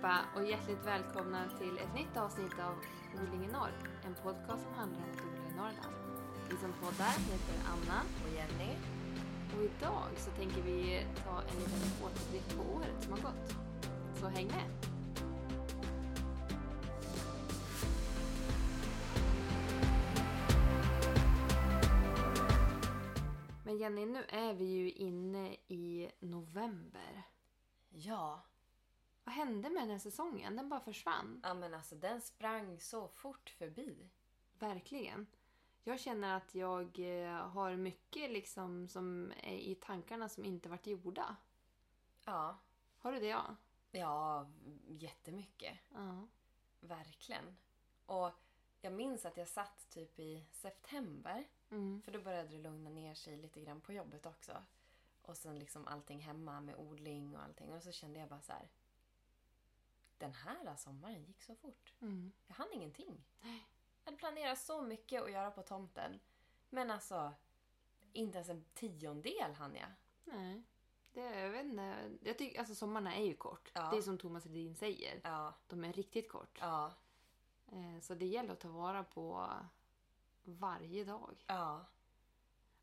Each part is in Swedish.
allihopa och hjärtligt välkomna till ett nytt avsnitt av Odling i norr. En podcast som handlar om att odla i Norrland. Vi som poddar heter Anna och Jenny. och idag så tänker vi ta en liten återblick på året som har gått. Så häng med! Men Jenny, nu är vi ju inne i november. Ja. Vad hände med den här säsongen? Den bara försvann. ja, men alltså den sprang så fort förbi. Verkligen. Jag känner att jag eh, har mycket liksom som är i tankarna som inte varit gjorda. Ja. Har du det? Ja. Ja, jättemycket. ja. Verkligen. Och jag minns att jag satt typ i september. Mm. För då började det lugna ner sig lite grann på jobbet också. Och sen liksom allting hemma med odling och allting. Och så kände jag bara så här. Den här sommaren gick så fort. Mm. Jag hann ingenting. Jag hade planerat så mycket att göra på tomten. Men alltså, inte ens en tiondel hann jag. Nej. Det, jag vet inte. Jag tycker, alltså sommarna är ju kort. Ja. Det är som Thomas Edin säger. Ja, De är riktigt kort. ja, Eh, Så det gäller att ta vara på varje dag. ja.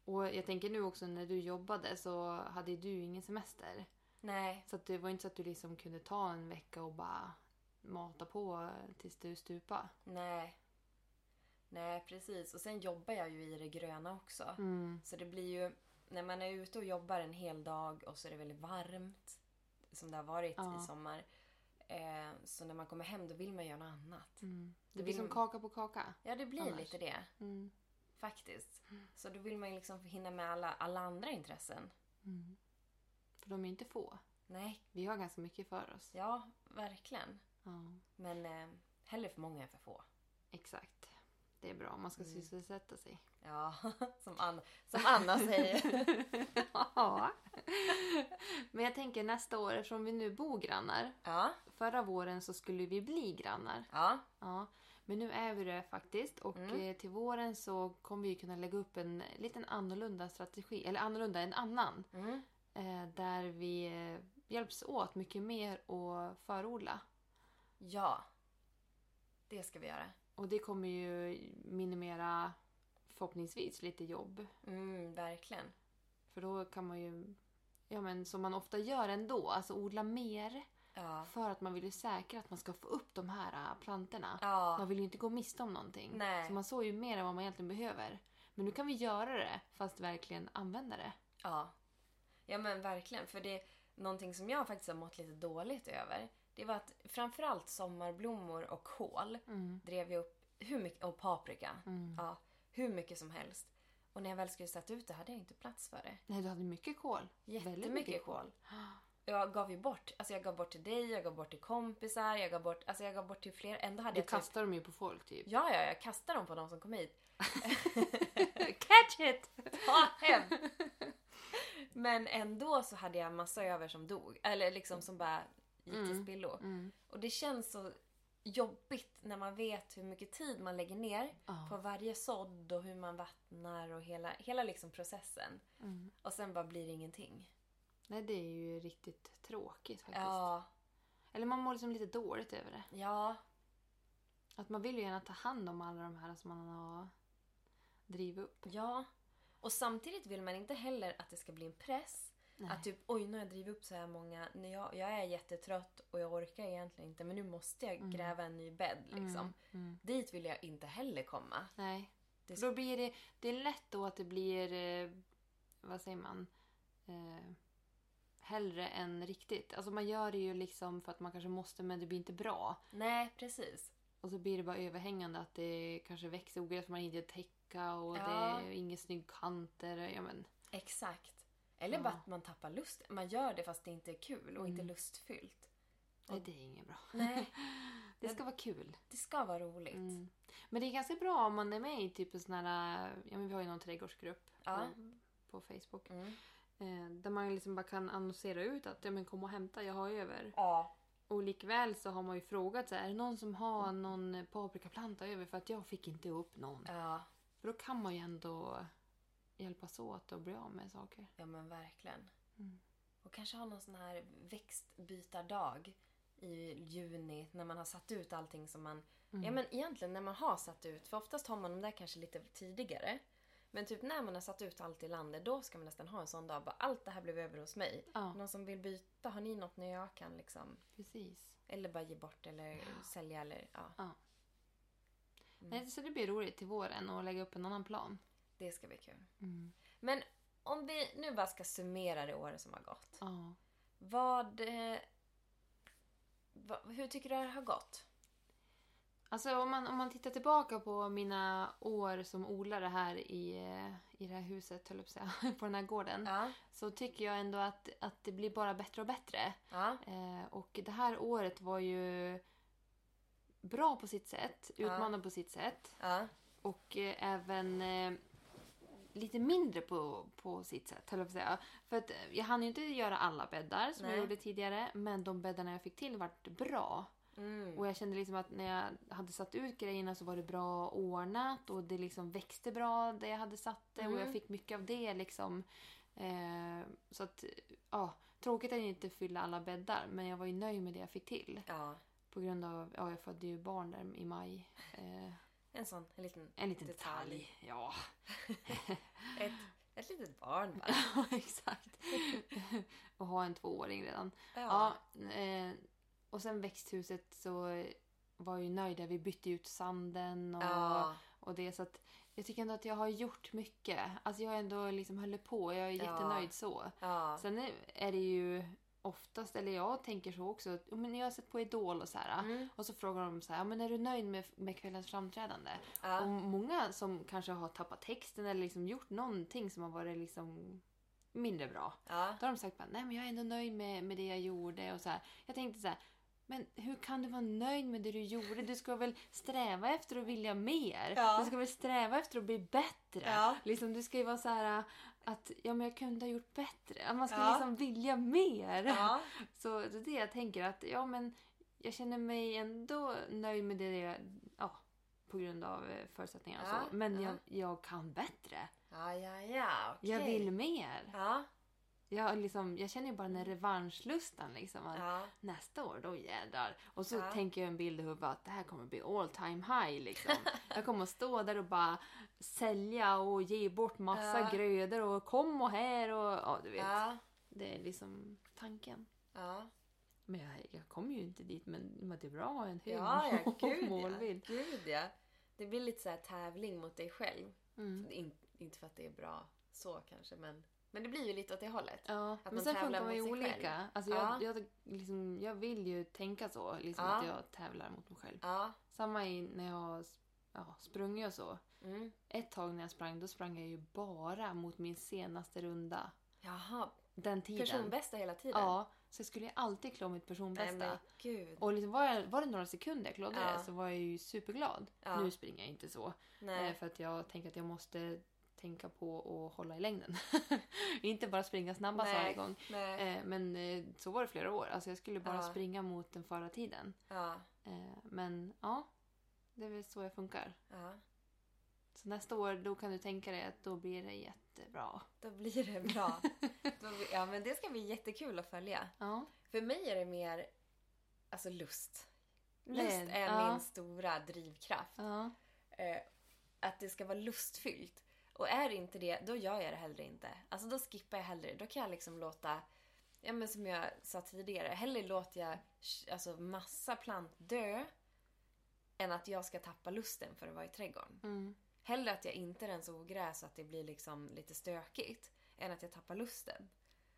Och jag tänker nu också när du jobbade så hade du ingen semester. Nej, Så att det var inte så att du liksom kunde ta en vecka och bara mata på tills du stupa. nej. Nej, precis. Och sen jobbar jag ju i det gröna också. Mm. Så det blir ju, när man är ute och jobbar en hel dag och så är det väldigt varmt, som det har varit Ja. i sommar. Eh, så när man kommer hem då vill man göra något annat. Mm. Det Det blir som kaka på kaka. Ja, det blir Annars. lite det. Mm. Faktiskt. Så då vill man ju liksom hinna med alla, alla andra intressen. Mm. För de är inte få. Nej, Vi har ganska mycket för oss. ja, verkligen. Ja, Men eh, hellre för många än för få. exakt. Det är bra om man ska sysselsätta sig. Ja, som, Anna, som Anna säger. Ja. Men jag tänker nästa år, eftersom vi nu bor grannar. Ja, Förra våren så skulle vi bli grannar. ja, Ja, men nu är vi det faktiskt. Och eh, till våren så kommer vi kunna lägga upp en liten annorlunda strategi. Eller annorlunda, en annan. mm, där vi eh, hjälps åt mycket mer att förodla. ja. Det ska vi göra. Och det kommer ju minimera förhoppningsvis lite jobb. Mm, verkligen. För då kan man ju, ja men som man ofta gör ändå, alltså odla mer. Ja, För att man vill ju säkra att man ska få upp de här äh, plantorna. ja, Man vill ju inte gå miste om någonting. Nej. Så man sår ju mer än vad man egentligen behöver. Men nu kan vi göra det fast verkligen använda det. ja. Ja, men verkligen. För det är någonting som jag faktiskt har mått lite dåligt över. Det var att framförallt sommarblommor och kål drev jag upp hur mycket, och paprika. Ja, hur mycket som helst. Och när jag väl skulle sätta ut det hade jag inte plats för det. Nej, du hade mycket. Väldigt Jättemycket mycket kol. Jag gav ju bort. Alltså jag gav bort till dig, jag gav bort till kompisar, jag gav bort, alltså jag gav bort till fler. Ändå hade Du jag typ- kastar dem ju på folk typ. Ja, ja, jag kastade dem på de som kom hit. Catch it! Ta hem! Men ändå så hade jag massa över som dog. Eller liksom som bara gick till spillo. Mm. Och det känns så jobbigt när man vet hur mycket tid man lägger ner Ja. på varje sådd och hur man vattnar och hela, hela liksom processen. Mm. Och sen bara blir det ingenting. Nej, det är ju riktigt tråkigt faktiskt. Ja, Eller man mår liksom lite dåligt över det. ja, Att man vill ju gärna ta hand om alla de här som man har drivit upp. ja. Och samtidigt vill man inte heller att det ska bli en press. Nej. Att typ, oj nu har jag drivit upp så här många. Nu jag, jag är jättetrött och jag orkar egentligen inte. Men nu måste jag gräva en ny bädd liksom. Mm. Dit vill jag inte heller komma. Nej. Det- För Då blir det, det är lätt då att det blir, eh, vad säger man, eh, hellre än riktigt. Alltså man gör det ju liksom för att man kanske måste men det blir inte bra. Nej, precis. Och så blir det bara överhängande att det kanske växer ogräs man inte täcka och Ja. det är ingen snygg kanter. Ja, men, Exakt. Eller bara att man tappar lust. Man gör det fast det inte är kul och inte lustfyllt. nej, det är inget bra. Nej, Det ska vara kul. det ska vara roligt. Mm. Men det är ganska bra om man är med i typ en sån här, ja men vi har ju någon trädgårdsgrupp Ja. på, på Facebook. Mm. Eh, där man liksom bara kan annonsera ut att ja, men kom och hämta, jag har över. Ja. Och likväl så har man ju frågat så här, är det någon som har någon paprikaplanta över för att jag fick inte upp någon. Ja, För då kan man ju ändå hjälpas åt och bli av med saker. ja men verkligen. Mm. Och kanske ha någon sån här växtbytardag. i juni när man har satt ut allting som man... Mm. Ja men egentligen när man har satt ut, för oftast har man dem där kanske lite tidigare. Men typ när man har satt ut allt i landet, då ska man nästan ha en sån dag. Bara, allt det här blev över hos mig. Ja. Någon som vill byta, har ni något när jag kan liksom... Precis. Eller bara ge bort eller sälja eller ja. Ja. Nej, så det blir roligt till våren att lägga upp en annan plan. Det ska bli kul. Mm. Men om vi nu bara ska summera det året som har gått. Ja. Vad... Eh, vad hur tycker du det har gått? Alltså om man, om man tittar tillbaka på mina år som odlare här i, eh, i det här huset, höll jag säga, på den här gården. Ja. Så tycker jag ändå att, att det blir bara bättre och bättre. Ja. Eh, och det här året var ju bra på sitt sätt, utmanande på sitt sätt. Och eh, även eh, lite mindre på, på sitt sätt, höll jag säga. För att eh, jag hann ju inte göra alla bäddar som Nej. jag gjorde tidigare. Men de bäddarna jag fick till vart bra. Mm. Och jag kände liksom att när jag hade satt ut grejerna så var det bra ordnat och det liksom växte bra där jag hade satt det och Mm. jag fick mycket av det liksom. Eh, så att, ja, tråkigt att jag inte fylla alla bäddar men jag var ju nöjd med det jag fick till. Ja. På grund av, ja jag födde ju barn där i maj. Eh, En sån, en liten en liten Detalj. detalj. Ja, Ett, ett litet barn bara. Ja, exakt. och ha en tvååring redan. Ja. eh, och sen växthuset så var jag ju nöjd där. Vi bytte ut sanden och, Ja. och det. Så att jag tycker ändå att jag har gjort mycket. Alltså jag ändå liksom hållit på. Jag är Ja. jättenöjd så. Ja. Sen är det ju oftast, eller jag tänker så också, men jag har sett på Idol och så här. Mm. Och så frågar de så här, men är du nöjd med, med kvällens framträdande? Ja. Och många som kanske har tappat texten eller liksom gjort någonting som har varit liksom mindre bra. Ja. Då har de sagt bara, nej men jag är ändå nöjd med, med det jag gjorde. Och så här. Jag tänkte så här, men hur kan du vara nöjd med det du gjorde? Du ska väl sträva efter att vilja mer? Ja. Du ska väl sträva efter att bli bättre? Ja. Liksom, du ska ju vara så här att ja, men jag kunde ha gjort bättre. Att man ska Ja. liksom vilja mer. Ja. Så det är det jag tänker att ja men jag känner mig ändå nöjd med det jag, ja, på grund av eh, förutsättningarna och så. Men ja. jag, jag kan bättre. Ja, ja, ja. Okej. Jag vill mer. Ja. Jag, liksom, jag känner ju bara den här revanschlustan. Liksom, Ja. Nästa år, då jädrar. Och så Ja. tänker jag en bild i huvudet att det här kommer bli all time high. Liksom. jag kommer att stå där och bara sälja och ge bort massa Ja. grödor och kom och här och ja, du vet. Ja. Det är liksom tanken. Ja. Men jag, jag kommer ju inte dit men, men det är bra att ha en hög Ja, ja, gud ja. målbild. Gud ja. Det blir lite så här tävling mot dig själv. Mm. In, inte för att det är bra så kanske, men, men det blir ju lite åt det hållet. Ja, Att men sen funkar man ju olika. själv. Alltså Ja. jag, jag, liksom, jag vill ju tänka så, liksom Ja. att jag tävlar mot mig själv. Ja. Samma i, när jag har ja, sprungit och så. Mm. Ett tag när jag sprang, då sprang jag ju bara mot min senaste runda. Jaha. Den tiden. Personbästa hela tiden? Ja, så jag skulle ju alltid klå mitt Nej personbästa. men gud. Och liksom var, jag, var det några sekunder jag klådde det så var jag ju superglad. Nu springer jag inte så. Eh, Nej. För att jag tänker att jag måste tänka på att hålla i längden. inte bara springa snabbast varje gång. Eh, Men eh, så var det flera år. Alltså jag skulle bara Ja. springa mot den förra tiden. Ja. Eh, Men ja, det är väl så jag funkar. Ja. Så nästa år då kan du tänka dig att då blir det jättebra. Då blir det bra. Blir- ja men det ska bli jättekul att följa. Ja, För mig är det mer alltså lust. Lust är min stora drivkraft. Eh, att det ska vara lustfyllt. Och är det inte det, då gör jag det hellre inte. Alltså då skippar jag hellre. Då kan jag liksom låta, ja men som jag sa tidigare, hellre låter jag alltså massa plant dö än att jag ska tappa lusten för att vara i trädgården. mm, Hellre att jag inte rensar ogräs så att det blir liksom lite stökigt än att jag tappar lusten.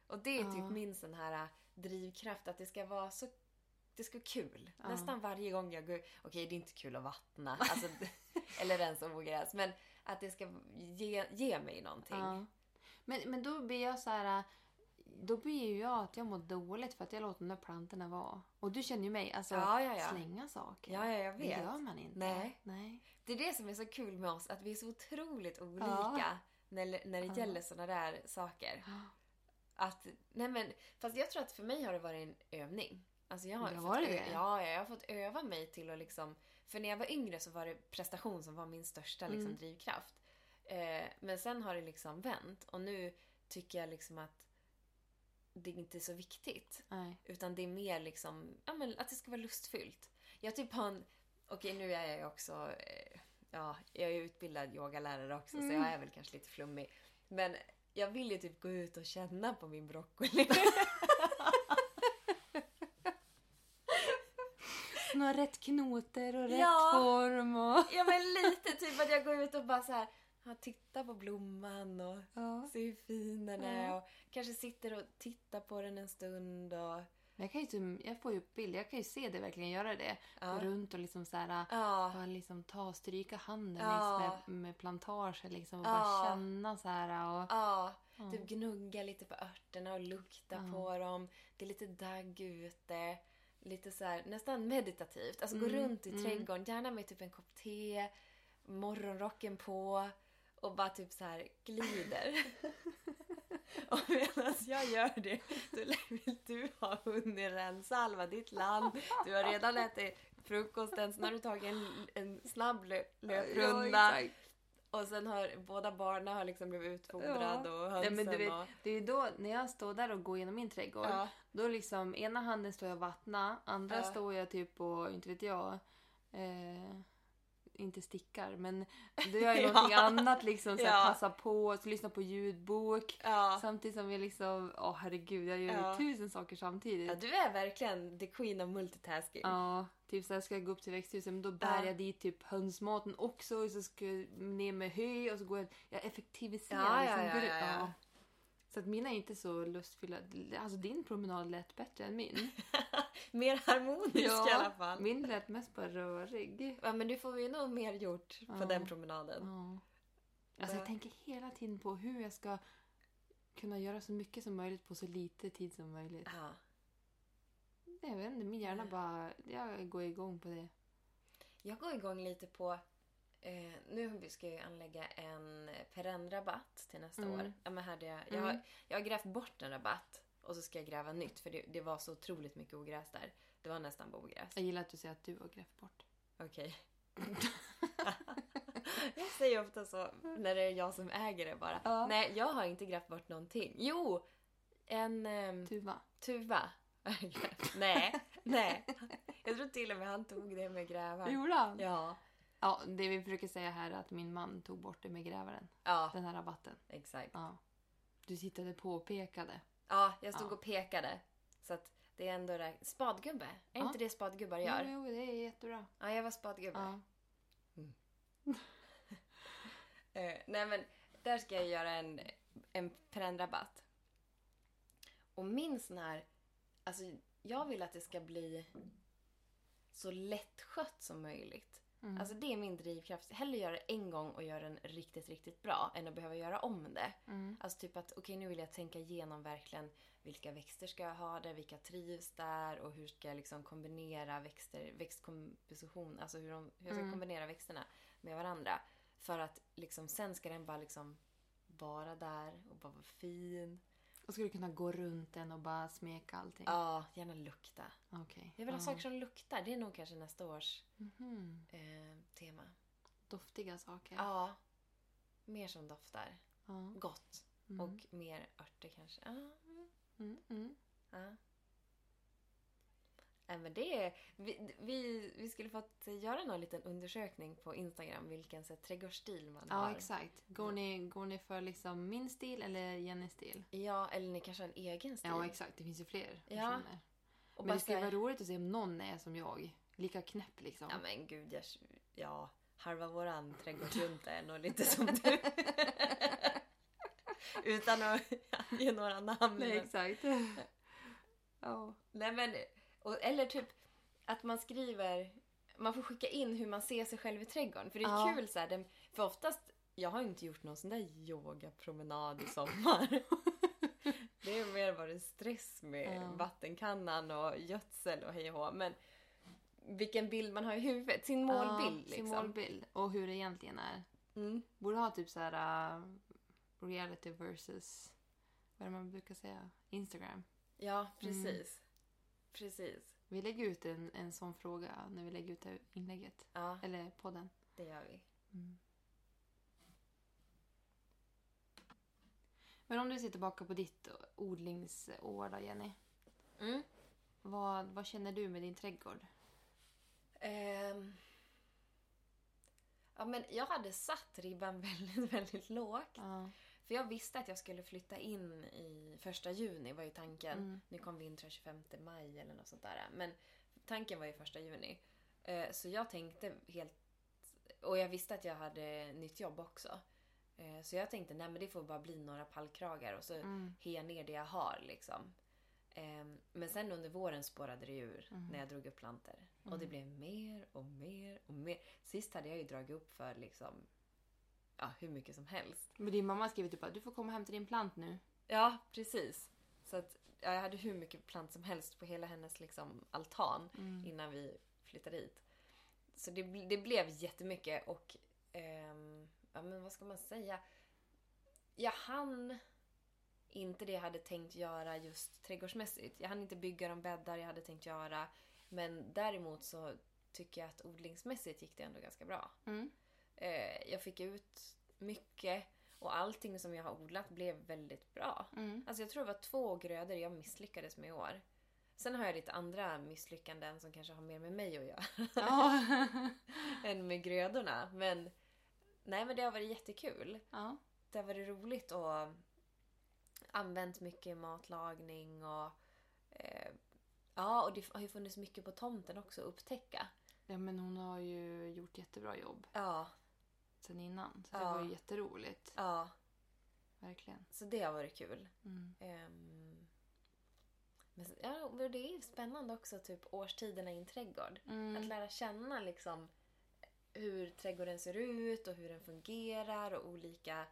Och det är Ja. typ min sån här äh, drivkraft att det ska vara så det ska vara kul. Ja. Nästan varje gång jag går... Okej, det är inte kul att vattna alltså, eller rensa ogräs. Men att det ska ge, ge mig någonting. ja. Men, men då blir jag så här... Då blir ju jag att jag mår dåligt för att jag låter de där plantorna vara. Och du känner ju mig. Alltså, Ja, ja, ja. slänga saker. Ja, ja, jag Det vet. gör man inte. Nej. Nej. Det är det som är så kul med oss, att vi är så otroligt olika när, när det gäller såna där saker. Att, nej men, fast jag tror att för mig har det varit en övning. Alltså jag har, Det fått det? Ja, jag har fått öva mig till att liksom... För när jag var yngre så var det prestation som var min största liksom, Mm. drivkraft. Eh, men sen har det liksom vänt och nu tycker jag liksom att det är inte så viktigt. Nej. Utan det är mer liksom, ja men att det ska vara lustfyllt. Jag typ har en, okej nu är jag ju också, eh, ja jag är utbildad yogalärare också så jag är väl kanske lite flummig. Men jag vill ju typ gå ut och känna på min broccoli. Hon har rätt knoter och rätt Ja. form och... ja men lite typ att jag går ut och bara så här, ja, tittar på blomman och Ja. ser hur fin den är Ja. och kanske sitter och tittar på den en stund och jag, kan ju, typ- jag får ju upp bilder, jag kan ju se det verkligen göra det. Ja. Gå runt och liksom så här, ja, bara liksom ta och stryka handen Ja. längs med, med plantager liksom och bara känna så här och... ja, typ gnugga lite på örterna och lukta på dem. Det är lite dagg ute. Lite så här, nästan meditativt. Alltså gå Mm, runt i mm. trädgården, gärna med typ en kopp te, morgonrocken på och bara typ så här glider. och medan jag gör det så vill du ha hunnit rensa ditt land. Du har redan ätit frukosten, sen har du tagit en, en snabb lö- löprunda. Ja. Och sen har båda barnen har liksom blivit utfodrade och Ja, hönsen men du vet, och... det är ju då när jag står där och går genom min trädgård. Ja. Då liksom ena handen står jag och vattnar, andra Ja. står jag typ och, inte vet jag, eh, inte stickar men då gör jag Ja. någonting annat liksom så Ja. passa på, så lyssna på ljudbok. Ja. Samtidigt som jag liksom, åh herregud jag gör ju Ja. tusen saker samtidigt. ja, du är verkligen the queen of multitasking. Ja, typ så här ska jag gå upp till växthuset men då bär Ja. jag dit typ hönsmaten också och så ska jag ner med hö och så går jag, jag effektiviserar Ja, liksom. ja, ja, ja, ja. Så att mina är inte så lustfyllda. Alltså din promenad lät bättre än min. Mer harmonisk i alla fall. Min lät mest bara rörig. Ja, men du får ju nog mer gjort på Ja. den promenaden. Ja. Alltså jag tänker hela tiden på hur jag ska kunna göra så mycket som möjligt på så lite tid som möjligt. Ja. Jag vet inte, min hjärna bara, jag går igång på det. Jag går igång lite på... Eh, nu ska jag anlägga en perennrabatt till nästa Mm. år. Ja, men här där jag, jag, Mm. har, jag har grävt bort en rabatt och så ska jag gräva nytt för det, det var så otroligt mycket ogräs där. Det var nästan ogräs. Jag gillar att du säger att du har grävt bort. Okej. jag säger ofta så när det är jag som äger det bara. Ja. Nej, jag har inte grävt bort någonting. Jo! En ehm, Tuva. tuva. nej, nej. Jag tror till och med han tog det med grävaren. Gjorde han? Ja, Ja, det vi försöker säga här är att min man tog bort det med grävaren. ja, Den här rabatten. exakt. Ja. Du tittade på och pekade. Ja, jag stod Ja. och pekade. Så att det är ändå det. Spadgubbe. Är Ja. inte det spadgubbar gör? Jo, jo, det är jättebra. Ja, jag var spadgubbe. Ja. Eh, nej men, där ska jag göra en, en perennrabatt. Och min sån här... Alltså, jag vill att det ska bli så lättskött som möjligt. Mm. Alltså det är min drivkraft. Hellre göra det en gång och göra den riktigt, riktigt bra än att behöva göra om det. Mm. Alltså typ att okej nu vill jag tänka igenom verkligen vilka växter ska jag ha där, vilka trivs där och hur ska jag liksom kombinera växter, växtkomposition, alltså hur, de, hur jag ska Mm. kombinera växterna med varandra. För att liksom sen ska den bara liksom vara där och bara vara fin. Och skulle du kunna gå runt den och bara smeka allting? Ja, gärna lukta. Okej. Jag vill ha saker som luktar. Det är nog kanske nästa års Mhm. eh, tema. Doftiga saker. Ja. Mer som doftar. Ja. Gott. Mm. Och mer örter kanske. Ja. Mm, mm. Ja. Men det är, vi, vi, vi skulle fått göra någon liten undersökning på Instagram vilken så, trädgårdsstil man Ja, har. exakt. Går ni, går ni för liksom min stil eller Jennys stil? Ja, eller ni kanske har en egen stil. Ja, exakt. Det finns ju fler Ja. personer. Och Men det skulle vara roligt att se om någon är som jag. Lika knäpp liksom. Ja men gud, jag, ja, halva våran trädgårdsjunta är nog lite som du. Utan att ge några namn. Nej, exakt. ja. Nej men, och, eller typ att man skriver, man får skicka in hur man ser sig själv i trädgården. För det är Ja. kul så här, den, för oftast, jag har ju inte gjort någon sån där yogapromenad i sommar. det är mer varit stress med Ja. vattenkannan och gödsel och hej och hå. Men vilken bild man har i huvudet, sin målbild ja, liksom. Sin målbild. Och hur det egentligen är. Mm. Borde ha typ så här uh, reality versus, vad är det man brukar säga? Instagram. Ja, precis. Precis. Vi lägger ut en, en sån fråga när vi lägger ut inlägget. Ja, Eller podden. det gör vi. Mm. Men om du ser tillbaka på ditt odlingsår då, Jenny. Mm. Vad, vad känner du med din trädgård? Ehm. Ja, men jag hade satt ribban väldigt, väldigt lågt. Ja. För jag visste att jag skulle flytta in i första juni var ju tanken. Mm. Nu kom vintern 25 maj eller något sånt där. Men tanken var ju första juni. Eh, Så jag tänkte helt... Och jag visste att jag hade nytt jobb också. Eh, Så jag tänkte, nej men det får bara bli några pallkragar och så Mm. heja ner det jag har liksom. Ehm, Men sen under våren spårade det ur Mm. när jag drog upp plantor. Och det blev mer och mer och mer. Sist hade jag ju dragit upp för liksom, ja, hur mycket som helst. Men din mamma skrev typ att du får komma hem till din plant nu. Ja, precis. Så att ja, jag hade hur mycket plant som helst på hela hennes liksom, altan innan vi flyttade hit. Så det, det blev jättemycket och ehm, ja, men vad ska man säga? Jag hann inte det jag hade tänkt göra just trädgårdsmässigt. Jag hann inte bygga de bäddar jag hade tänkt göra. Men däremot så tycker jag att odlingsmässigt gick det ändå ganska bra. Mm. Eh, jag fick ut mycket och allting som jag har odlat blev väldigt bra. Mm. Alltså jag tror det var två grödor jag misslyckades med i år. Sen har jag lite andra misslyckanden som kanske har mer med mig att göra Ja. än med grödorna. Men nej men det har varit jättekul. ja. Det har varit roligt och använt mycket matlagning och eh, ja och det har ju funnits mycket på tomten också att upptäcka. Ja men hon har ju gjort jättebra jobb Ja, sen innan. Så det Ja. var ju jätteroligt. ja. Verkligen. Så det har varit kul. Mm. Ehm, men ja, det är ju spännande också, typ årstiderna i en trädgård. Att Mm. lära känna liksom hur trädgården ser ut och hur den fungerar och olika,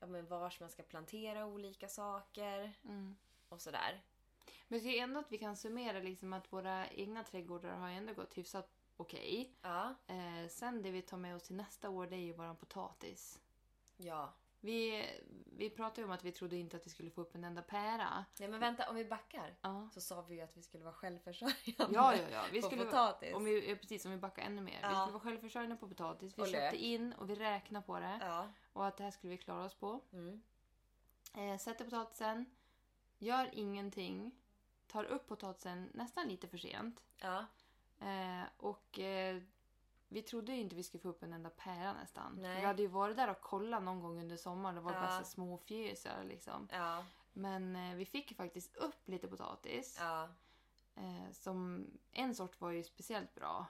ja men vars man ska plantera olika saker Mm. och sådär. Men jag tycker ändå att vi kan summera liksom att våra egna trädgårdar har ändå gått hyfsat okej. Ja, Eh, sen det vi tar med oss till nästa år det är ju våran potatis. ja. Vi, vi pratade ju om att vi trodde inte att vi skulle få upp en enda pära. Nej men vänta, om vi backar Ja. så sa vi ju att vi skulle vara självförsörjande Ja, ja, ja. Vi på skulle, potatis. Om vi, precis, om vi backar ännu mer. Vi Ja. skulle vara självförsörjande på potatis. Vi Och köpte lök. in och vi räknade på det. Ja. Och att det här skulle vi klara oss på. Mm. Eh, sätter potatisen. Gör ingenting. Tar upp potatisen nästan lite för sent. Ja. Eh, och eh, vi trodde ju inte vi skulle få upp en enda pära nästan. Nej. Vi hade ju varit där och kollat någon gång under sommaren. Det var Ja. bara så små fjösar liksom. Ja. Men eh, vi fick ju faktiskt upp lite potatis. Ja. Eh, som en sort var ju speciellt bra.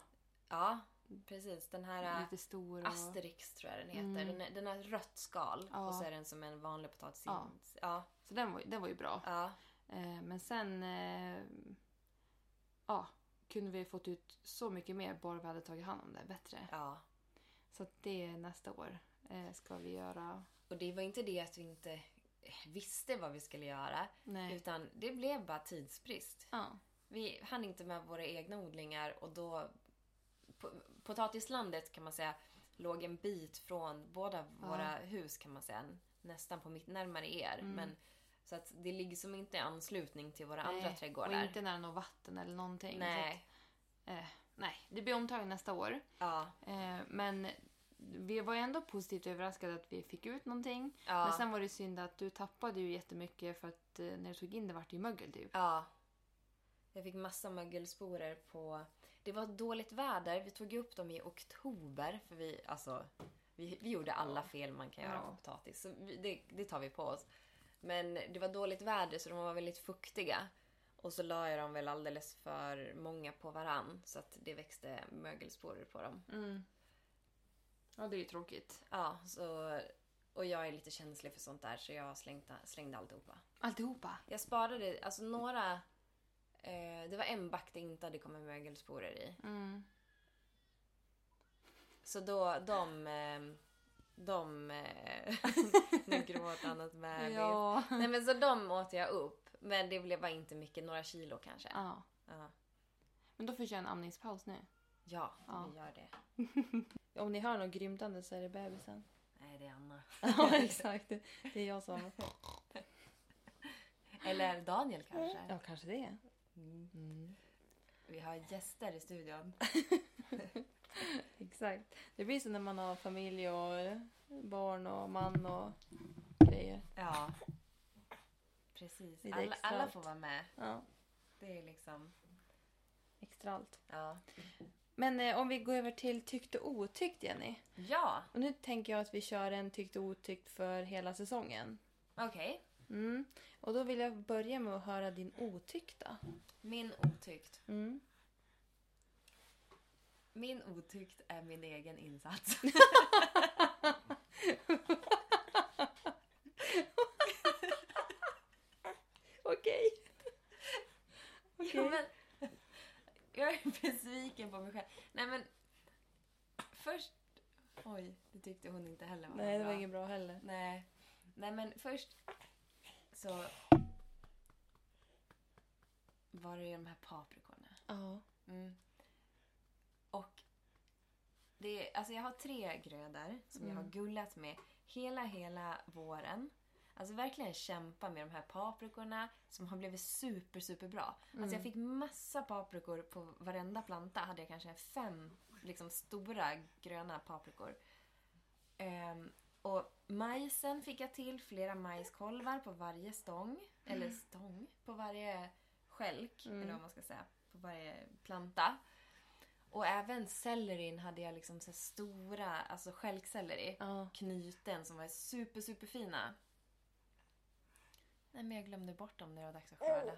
Ja. Precis. Den här... äh, Lite stor och... Asterix tror jag den heter. Mm. Den, är, den har rött skal Ja. och så är den som en vanlig potatis. Ja. Ja. Så den var, den var ju bra. Ja. Eh, men sen... Eh, ja, kunde vi fått ut så mycket mer bara vi hade tagit hand om det bättre. ja. Så det nästa år eh, ska vi göra. Och det var inte det att vi inte visste vad vi skulle göra. Nej. Utan det blev bara tidsbrist. Ja. Vi hann inte med våra egna odlingar och då... po- Potatislandet kan man säga låg en bit från båda våra hus kan man säga. Nästan på mitt närmare er. Men, så att det ligger som inte i anslutning till våra andra Nej, trädgårdar. Och inte nära något vatten eller någonting. Nej. Att, eh, nej, det blir omtag nästa år. Ja. Eh, men vi var ändå positivt överraskade att vi fick ut någonting. Ja. Men sen var det synd att du tappade ju jättemycket för att eh, när du tog in det vart det ju mögel typ. Ja. Jag fick massa mögelsporer på... Det var dåligt väder. Vi tog upp dem i oktober. För vi, alltså, vi, vi gjorde alla fel man kan göra Ja. på potatis. Så vi, det, det tar vi på oss. Men det var dåligt väder så de var väldigt fuktiga. Och så la jag dem väl alldeles för många på varann. Så att det växte mögelsporer på dem. Mm. Ja, det är ju tråkigt. Ja, så... Och jag är lite känslig för sånt där så jag slängde, slängde alltihopa. Alltihopa. Jag sparade alltså några... Eh, det var en back det inte hade kommit mögelsporer i. Mm. Så då, de... eh, De... eh, Nu gråter han åt bebis. Ja. Nej men så de åt jag upp. Men det blev bara inte mycket, några kilo kanske. ja. Ja, Men då får köra en amningspaus nu. ja, Ja. vi gör det. Om ni hör något grymtande så är det bebisen. Nej, det är Anna. ja, exakt. Det är jag som... Eller Daniel kanske. Ja, kanske det. Mm. Mm. Vi har gäster i studion. Exakt. Det blir så när man har familj och barn och man och grejer. Ja. Precis. Alla, alla får vara med. Ja, Det är liksom... extra allt. Ja. Men eh, om vi går över till tyckt och otyckt, Jenny. Ja, Och nu tänker jag att vi kör en tyckt och otyckt för hela säsongen. okej. Mm. Och då vill jag börja med att höra din otyckta. Min otyckt. Mm. Min otyckt är min egen insats. Okej. Ja, men, jag är besviken på mig själv. Nej men... Först... Oj, det tyckte hon inte heller var Nej, det var inget bra heller. Nej. Nej men först så... Var det ju de här paprikorna. Ja. Mm. Och det alltså jag har tre grödor som jag har gullat med hela, hela våren. Alltså verkligen kämpa med de här paprikorna som har blivit super, super bra. Alltså jag fick massa paprikor på varenda planta. Hade jag kanske fem liksom stora gröna paprikor. Ehm, och majsen fick jag till flera majskolvar på varje stång. Eller stång? På varje skälk, eller vad man ska säga. På varje planta. Och även sellerin hade jag liksom så stora, alltså stjälkselleri. Ja. Knyten som var super, super fina. Nej men jag glömde bort dem när det var dags att skörda.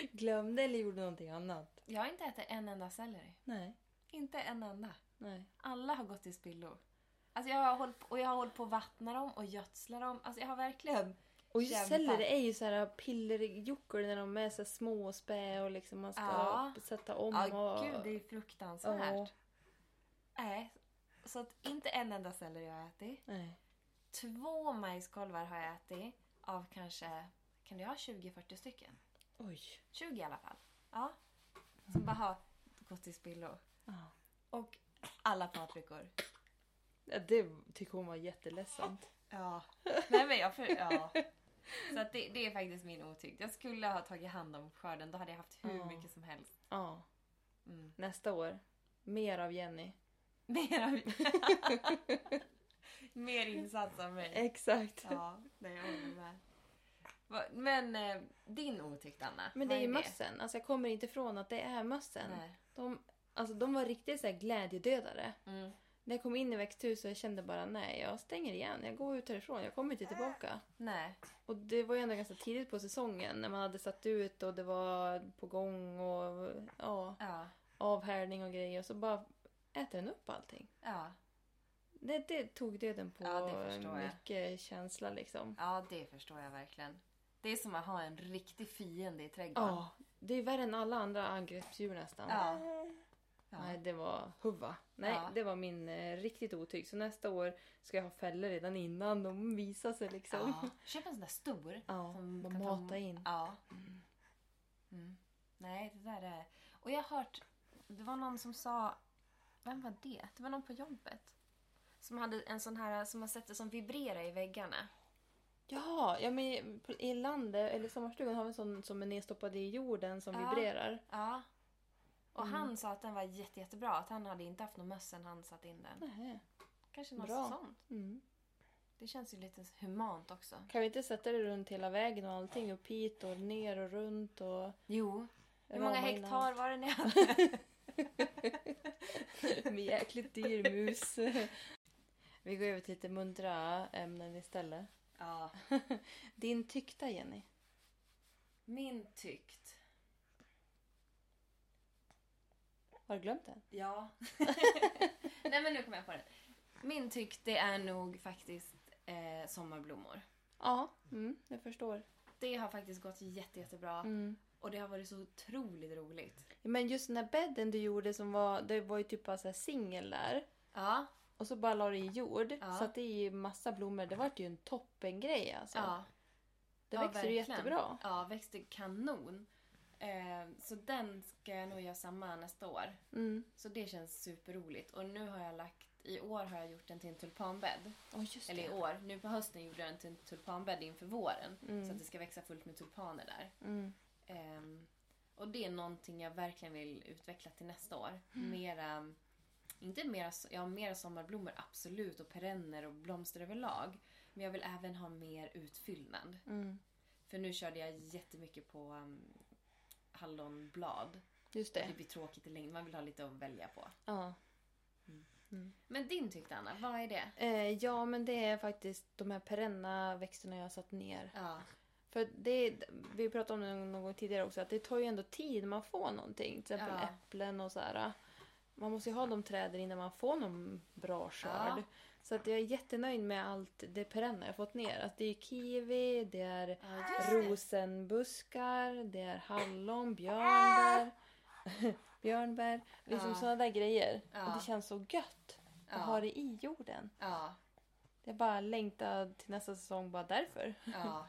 Glömde eller gjorde någonting annat? Jag har inte ätit en enda selleri. Nej. Inte en enda. Nej. Alla har gått i spillo. Alltså jag har hållit på, och jag har hållit på att vattna dem och gödsla dem. Alltså jag har verkligen... Och just Kämpa. selleri är ju så här pillerjockor när de är så små och spä och liksom man ska Ja. sätta om. Ja, och... gud det är fruktansvärt. Ja. Nej, så att inte en enda selleri har jag ätit. Nej. Två majskolvar har jag ätit av kanske, kan det ha 20-40 stycken? Oj. 20 i alla fall. Ja. Som bara har gått i spillo. Ja. Och alla paprikor. Ja, Det tycker hon var jätteledsamt. Ja. Nej men jag för, ja. Så att det, det är faktiskt min otykt. Jag skulle ha tagit hand om skörden. Då hade jag haft hur mycket som helst. Ja. Mm. Nästa år. Mer av Jenny. Mer av... Mer insats av mig. Exakt. Ja, nej, jag håller med. Men eh, din otykt, Anna. Men det är ju mössen. Alltså jag kommer inte ifrån att det är mössen. Nej. De, alltså de var riktigt så här glädjedödare. Mm. När jag kom in i växthuset jag kände bara nej, jag stänger igen. Jag går ut härifrån. Jag kommer inte tillbaka. Nej. Och det var ju ändå ganska tidigt på säsongen när man hade satt ut och det var på gång och ja, Ja. avhärdning och grejer. Och så bara äter den upp allting. Ja. Det, det tog döden på Ja, det förstår jag. mycket känsla liksom. ja, det förstår jag verkligen. Det är som att ha en riktig fiende i trädgården. Ja, det är värre än alla andra angreppsdjur nästan. Ja. Ja. Nej, det var huva. Nej, Ja. det var min eh, riktigt otyg. Så nästa år ska jag ha fällor redan innan de visar sig liksom. Ja. Köp en sån där stor. Ja, som man kan ta- matar in. Ja. Mm. Nej, det där är... Och jag har hört... Det var någon som sa... Vem var det? Det var någon på jobbet. Som hade en sån här som man sätter som vibrerar i väggarna. Ja, ja men i landet, eller sommarstugan har vi en sån som är nedstoppad i jorden som vibrerar. Ja. Och Mm. han sa att den var jätte, jättebra. Att han hade inte haft någon möss sen han satt in den. Nähä. Kanske något Bra. sånt. Mm. Det känns ju lite humant också. Kan vi inte sätta det runt hela vägen och allting? Upp hit och ner och runt och... Jo. Hur många hektar var det ni hade? Med jäkligt dyr mus. vi går över till lite muntra ämnen istället. Ja. Din tyckta Jenny. Min tyckt. Har du glömt den? Ja. Nej men nu kommer jag på den. Min tyckt det är nog faktiskt eh, sommarblommor. Ja, mm, jag förstår. Det har faktiskt gått jätte, jättebra. Mm. Och det har varit så otroligt roligt. Men just den där bädden du gjorde som var, det var ju typ bara så här singel där. Ja. Och så bara la du i jord. Ja. Så att det är ju massa blommor. Det vart ju en toppengrej alltså. ja. det ja, växer ju jättebra. Ja, växte kanon. Eh, så den ska jag nog göra samma nästa år. Mm. Så det känns superroligt. Och nu har jag lagt, i år har jag gjort den till en tulpanbädd. Oh, Eller i år, nu på hösten gjorde jag den till en tulpanbädd inför våren. Mm. Så att det ska växa fullt med tulpaner där. Mm. Ehm, och det är någonting jag verkligen vill utveckla till nästa år. Mm. Mera, inte mera, ja mera sommarblommor absolut och perenner och blomster överlag. Men Men jag vill även ha mer utfyllnad. Mm. För nu körde jag jättemycket på um, hallonblad. Just Det det. blir tråkigt i längden. Man vill ha lite att välja på. Ja. Men din tyckte Anna, vad är det? Eh, ja, men det är faktiskt de här perenna växterna jag har satt ner. Ja. För det, vi pratade om det någon gång tidigare också, att det tar ju ändå tid när man får någonting. Till exempel Ja. äpplen och så här. Man måste ju ha de träden innan man får någon bra skörd. Ja. Så att jag är jättenöjd med allt det perenna jag fått ner. Att det är kiwi, det är det. rosenbuskar, det är hallon, björnbär. björnbär. Liksom Ja. sådana där grejer. Ja. Och det känns så gött att ha det i jorden. Ja. Jag bara längtar till nästa säsong bara därför. Ja.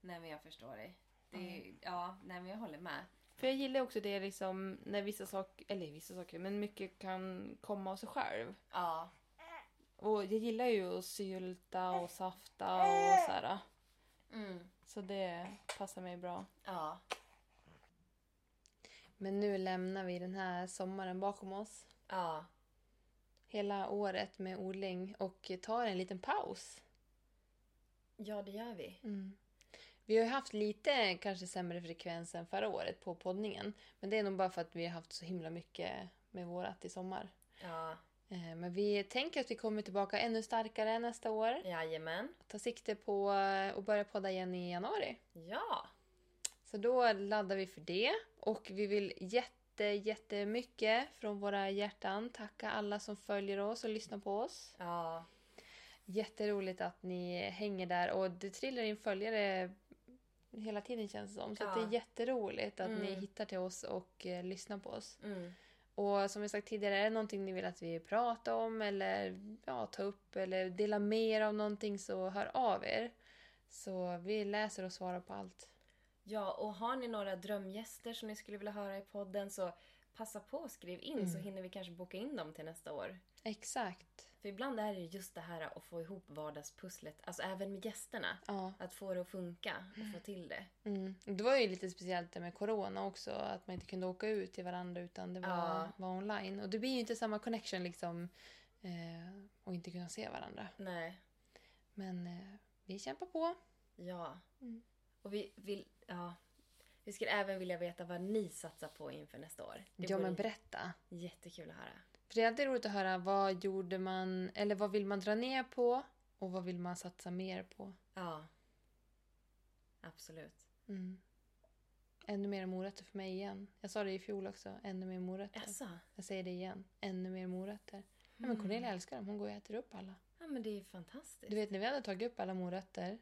Nej men jag förstår dig. Det är, ja, nej men jag håller med. För jag gillar också det liksom när vissa saker, eller vissa saker, men mycket kan komma av sig själv. Ja. Och jag gillar ju att sylta och safta och så här. Mm. Så det passar mig bra. Ja. Men nu lämnar vi den här sommaren bakom oss. Ja. Hela året med odling och tar en liten paus. Ja, det gör vi. Vi har ju haft lite kanske sämre frekvens än förra året på poddningen. Men det är nog bara för att vi har haft så himla mycket med vårat i sommar. Ja. Eh, Men vi tänker att vi kommer tillbaka ännu starkare nästa år. Jajamän. Ta sikte på eh, att börja podda igen i januari. Ja. Så då laddar vi för det. Och vi vill jätte, jättemycket från våra hjärtan tacka alla som följer oss och lyssnar på oss. Ja. Jätteroligt att ni hänger där och det trillar in följare hela tiden känns det som. Så att det Ja. är jätteroligt att ni Mm. hittar till oss och eh, lyssnar på oss. Mm. Och som jag sagt tidigare, är det någonting ni vill att vi pratar om eller ja, ta upp eller dela med er av någonting så hör av er. Så vi läser och svarar på allt. Ja, och har ni några drömgäster som ni skulle vilja höra i podden så passa på och skriv in så hinner vi kanske boka in dem till nästa år. Exakt. För ibland är det just det här att få ihop vardagspusslet, alltså även med gästerna. Ja. Att få det att funka och få till det. Mm. Det var ju lite speciellt det med corona också, att man inte kunde åka ut till varandra utan det var, Ja. var online. Och det blir ju inte samma connection liksom eh, och inte kunna se varandra. Nej. Men eh, vi kämpar på. Ja. Mm. Och vi vill, ja. Vi skulle även vilja veta vad ni satsar på inför nästa år. Det ja men berätta. jättekul att höra. För det är alltid roligt att höra vad gjorde man, eller vad vill man dra ner på och vad vill man satsa mer på. Ja. Absolut. Mm. Ännu mer morötter för mig igen. Jag sa det i fjol också. Ännu mer morötter. Jaså? Jag säger det igen. Ännu mer morötter. Ja, Mm. men Cornelia älskar dem. Hon går och äter upp alla. Ja men det är ju fantastiskt. Du vet när vi hade tagit upp alla morötter.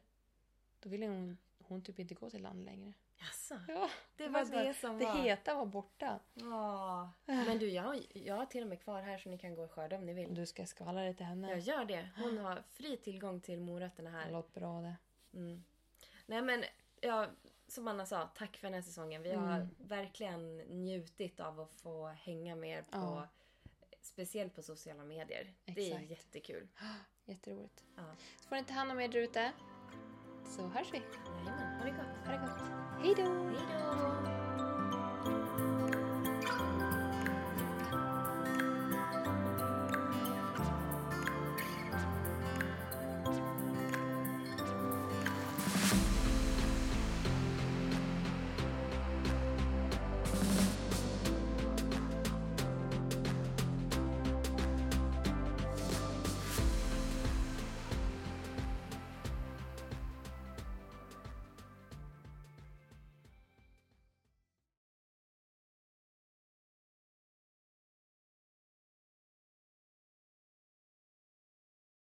Då ville hon, hon typ inte gå till land längre. Jaså? Ja, Det var det som det var... heta var borta. Ja. Men du, jag har, jag har till och med kvar här så ni kan gå och skörda om ni vill. Du ska skvallra det till henne. Jag gör det. Hon har fri tillgång till morötterna Det här. låter bra det. Mm. Nej men, ja, som Anna sa, tack för den här säsongen. Vi har Mm. verkligen njutit av att få hänga med på, Ja. speciellt på sociala medier. Det är Exakt. jättekul. Jätteroligt. Ja. Så får ni ta hand om er där ute. Så hörs vi. Jajamän, ha det gott. Ha det gott. Hej då! Hej då!